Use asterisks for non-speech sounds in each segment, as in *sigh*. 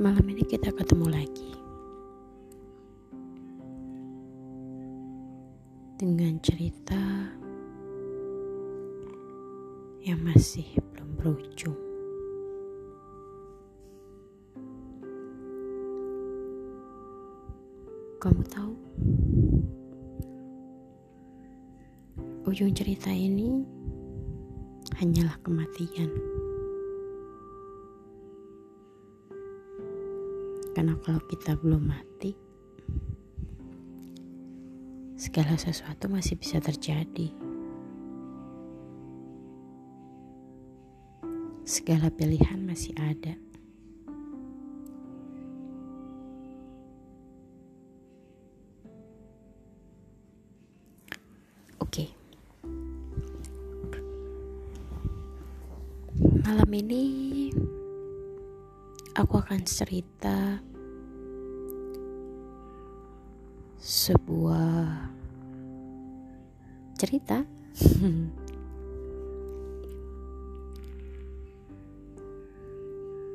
malam ini kita ketemu lagi dengan cerita yang masih belum berujung. Kamu tahu, ujung cerita ini hanyalah kematian. Karena kalau kita belum mati, segala sesuatu masih bisa terjadi. Segala pilihan masih ada. Oke. Malam ini aku akan cerita sebuah cerita *laughs*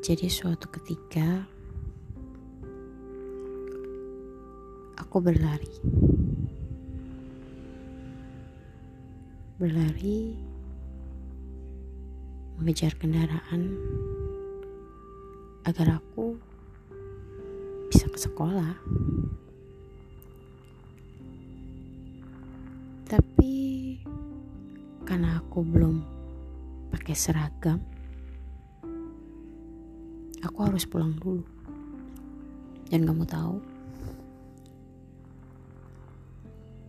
jadi suatu ketika aku berlari berlari mengejar kendaraan agar aku bisa ke sekolah. Tapi karena aku belum pakai seragam, aku harus pulang dulu. Dan kamu tahu,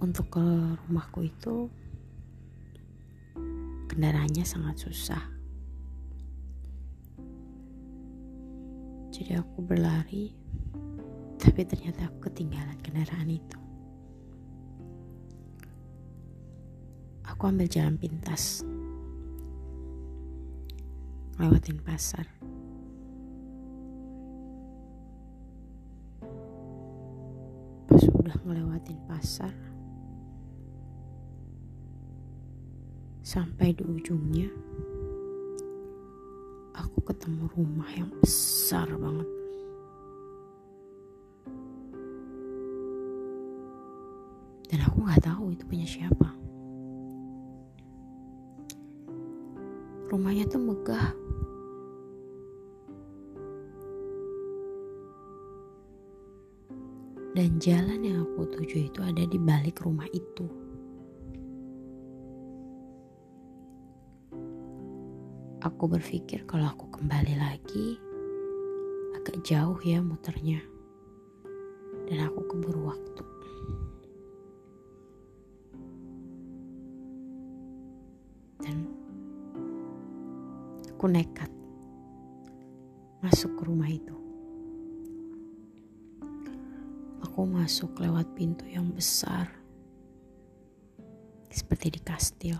untuk ke rumahku itu kendaraannya sangat susah. Jadi aku berlari, tapi ternyata aku ketinggalan kendaraan itu. Aku ambil jalan pintas, lewatin pasar. Pas udah ngelewatin pasar, sampai di ujungnya, aku ketemu rumah yang besar banget. Dan aku nggak tahu itu punya siapa. Rumahnya tuh megah. Dan jalan yang aku tuju itu ada di balik rumah itu. Aku berpikir kalau aku kembali lagi agak jauh ya muternya. Dan aku keburu waktu. Aku nekat masuk ke rumah itu. Aku masuk lewat pintu yang besar, seperti di kastil.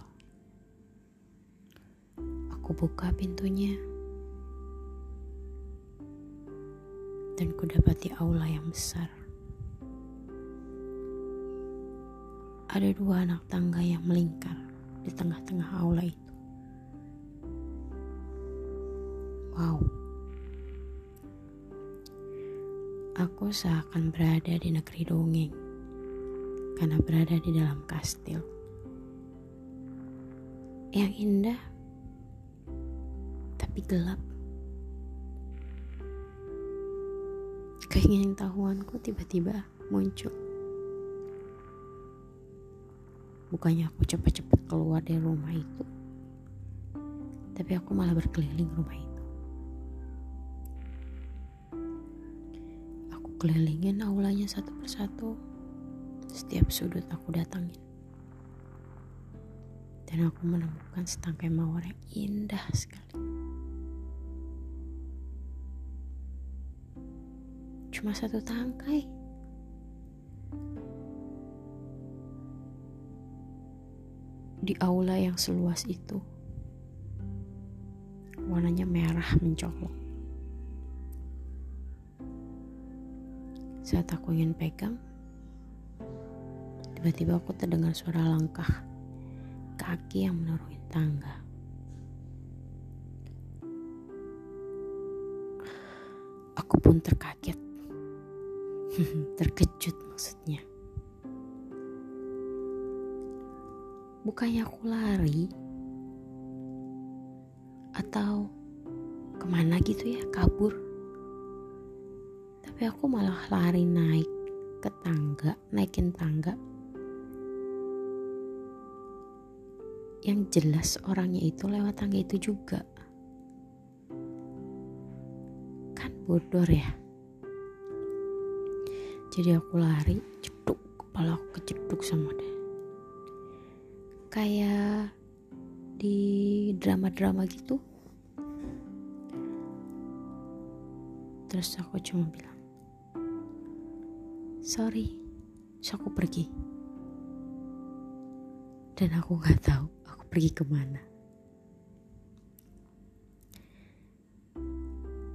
Aku buka pintunya, dan kudapati aula yang besar. Ada dua anak tangga yang melingkar di tengah-tengah aula itu. Wow. Aku seakan berada di negeri dongeng karena berada di dalam kastil. Yang indah tapi gelap. Keinginan tahuanku tiba-tiba muncul. Bukannya aku cepat-cepat keluar dari rumah itu, tapi aku malah berkeliling rumah itu. Kelilingin aulanya satu persatu, setiap sudut aku datangin. Dan aku menemukan setangkai mawar yang indah sekali. Cuma satu tangkai. di aula yang seluas itu. Warnanya merah mencolok. Saat aku ingin pegang, tiba-tiba aku terdengar suara langkah kaki yang menuruni tangga. Aku pun terkaget. *laughs* Terkejut maksudnya. Bukannya aku lari atau ke mana gitu ya kabur. Tapi aku malah lari naik ke tangga, naikin tangga. Yang jelas orangnya itu lewat tangga itu juga. Kan bodor ya. Jadi aku lari, ceduk, kepala aku keceduk sama dia. Kayak di drama-drama gitu. Terus aku cuma bilang, sorry, terus aku pergi. Dan aku gak tahu aku pergi ke mana.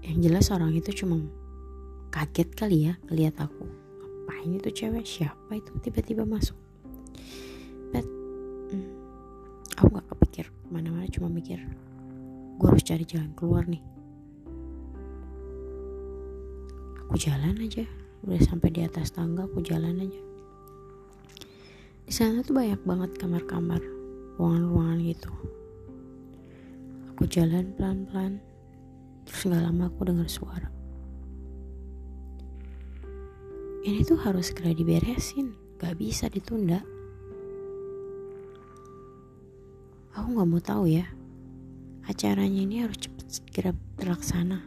Yang jelas orang itu cuma kaget kali ya ngeliat aku. Ngapain itu cewek? Siapa itu? Tiba-tiba masuk. But hmm, aku nggak kepikir ke mana-mana cuma mikir gue harus cari jalan keluar nih. Aku jalan aja udah sampai di atas tangga aku jalan aja. Di sana tuh banyak banget kamar-kamar ruangan-ruangan gitu. Aku jalan pelan-pelan terus nggak lama aku dengar suara. Ini tuh harus segera diberesin gak bisa ditunda. Aku gak mau tahu ya acaranya ini harus cepet segera terlaksana.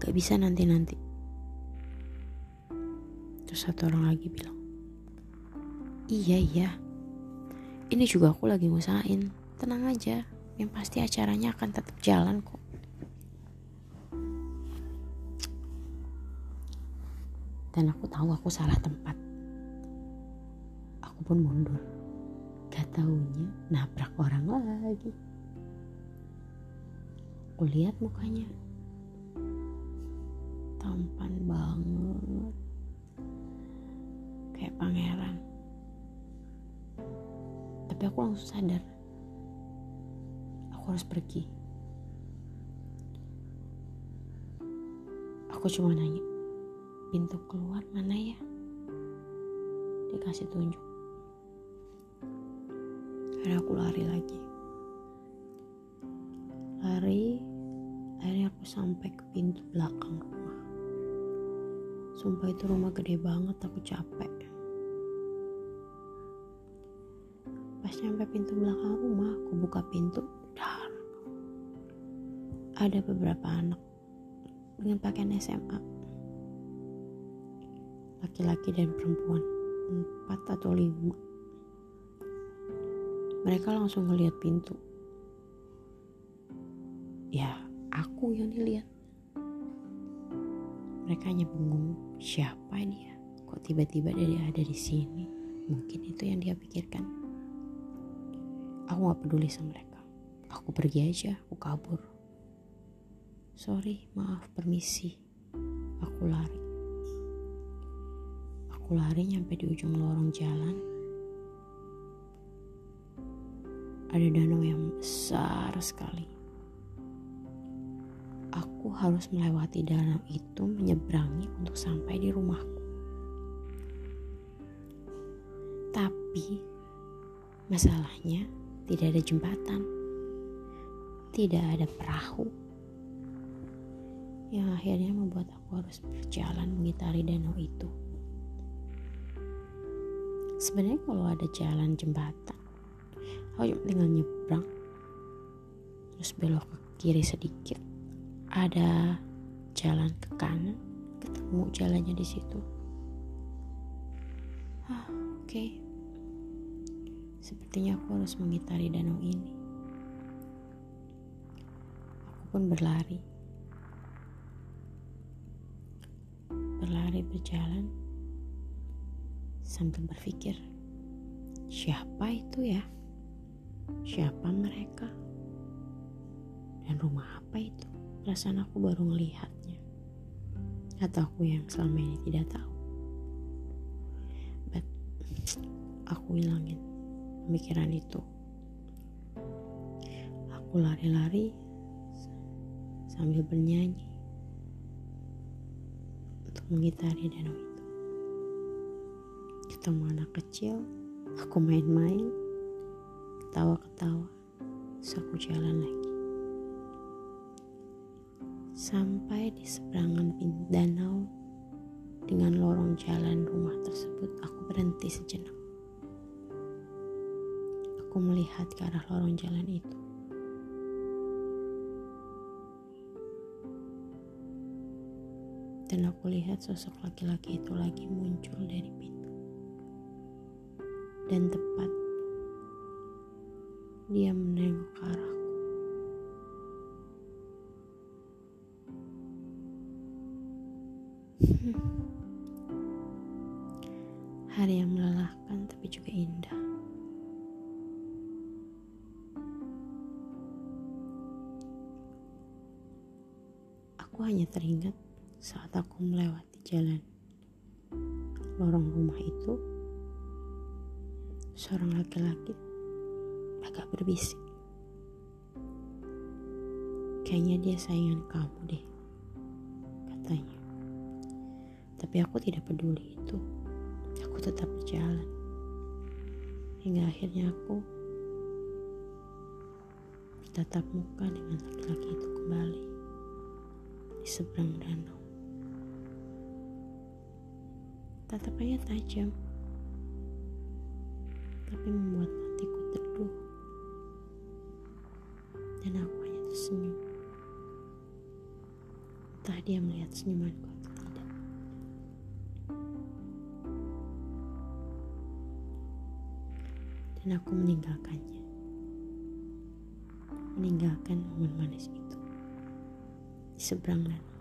Gak bisa nanti-nanti terus satu orang lagi bilang iya iya ini juga aku lagi ngusahain tenang aja yang pasti acaranya akan tetap jalan kok dan aku tahu aku salah tempat. Aku pun mundur. Gak taunya nabrak orang lagi. Aku lihat mukanya. Tampan banget. Kayak pangeran. Tapi aku langsung sadar. Aku harus pergi. Aku cuma nanya, pintu keluar mana ya dikasih tunjuk akhirnya aku lari lagi lari akhirnya aku sampai ke pintu belakang sumpah itu rumah gede banget aku capek. Pas nyampe pintu belakang rumah aku buka pintu dar. Ada beberapa anak dengan pakaian SMA laki-laki dan perempuan empat atau lima. Mereka langsung ngeliat pintu. Ya aku yang dilihat mereka hanya bengong siapa dia. Kok tiba-tiba dia ada di sini? Mungkin itu yang dia pikirkan. Aku gak peduli sama mereka. Aku pergi aja aku kabur. Sorry maaf permisi. Aku lari. Aku lari nyampe di ujung lorong jalan. Ada danau yang besar sekali. Aku harus melewati danau itu menyeberangi untuk sampai di rumahku. Tapi masalahnya tidak ada jembatan. Tidak ada perahu yang akhirnya membuat aku harus berjalan mengitari danau itu. Sebenarnya kalau ada jalan jembatan, aku tinggal nyebrang, terus belok ke kiri sedikit, ada jalan ke kanan, ketemu jalannya di situ. Ah, oke. Okay. Sepertinya aku harus mengitari danau ini. Aku pun berlari. Berlari berjalan sambil berpikir, siapa itu ya? Siapa mereka? Dan rumah apa itu? Perasaan aku baru melihatnya. Atau aku yang selama ini tidak tahu. But aku hilangin pemikiran itu. Aku lari-lari sambil bernyanyi. mengitari danau itu. Ketemu anak kecil, aku main-main, ketawa-ketawa, terus aku jalan lagi. Sampai di seberangan danau dengan lorong jalan rumah tersebut, aku berhenti sejenak. Aku melihat ke arah lorong jalan itu. dan aku lihat sosok laki-laki itu lagi muncul dari pintu. Dan tepat dia menengok ke Aku hanya teringat saat aku melewati jalan. Lorong rumah itu seorang laki-laki agak berbisik. Kayaknya dia saingan kamu deh katanya. Tapi aku tidak peduli itu. Aku tetap berjalan. Hingga akhirnya aku bertatap muka dengan laki-laki itu kembali di seberang danau Tatapannya tajam, tapi membuat hatiku teduh. Dan aku hanya tersenyum. Entah dia melihat senyumanku atau tidak. Dan aku meninggalkannya. Meninggalkan momen manis itu. Di seberang danau.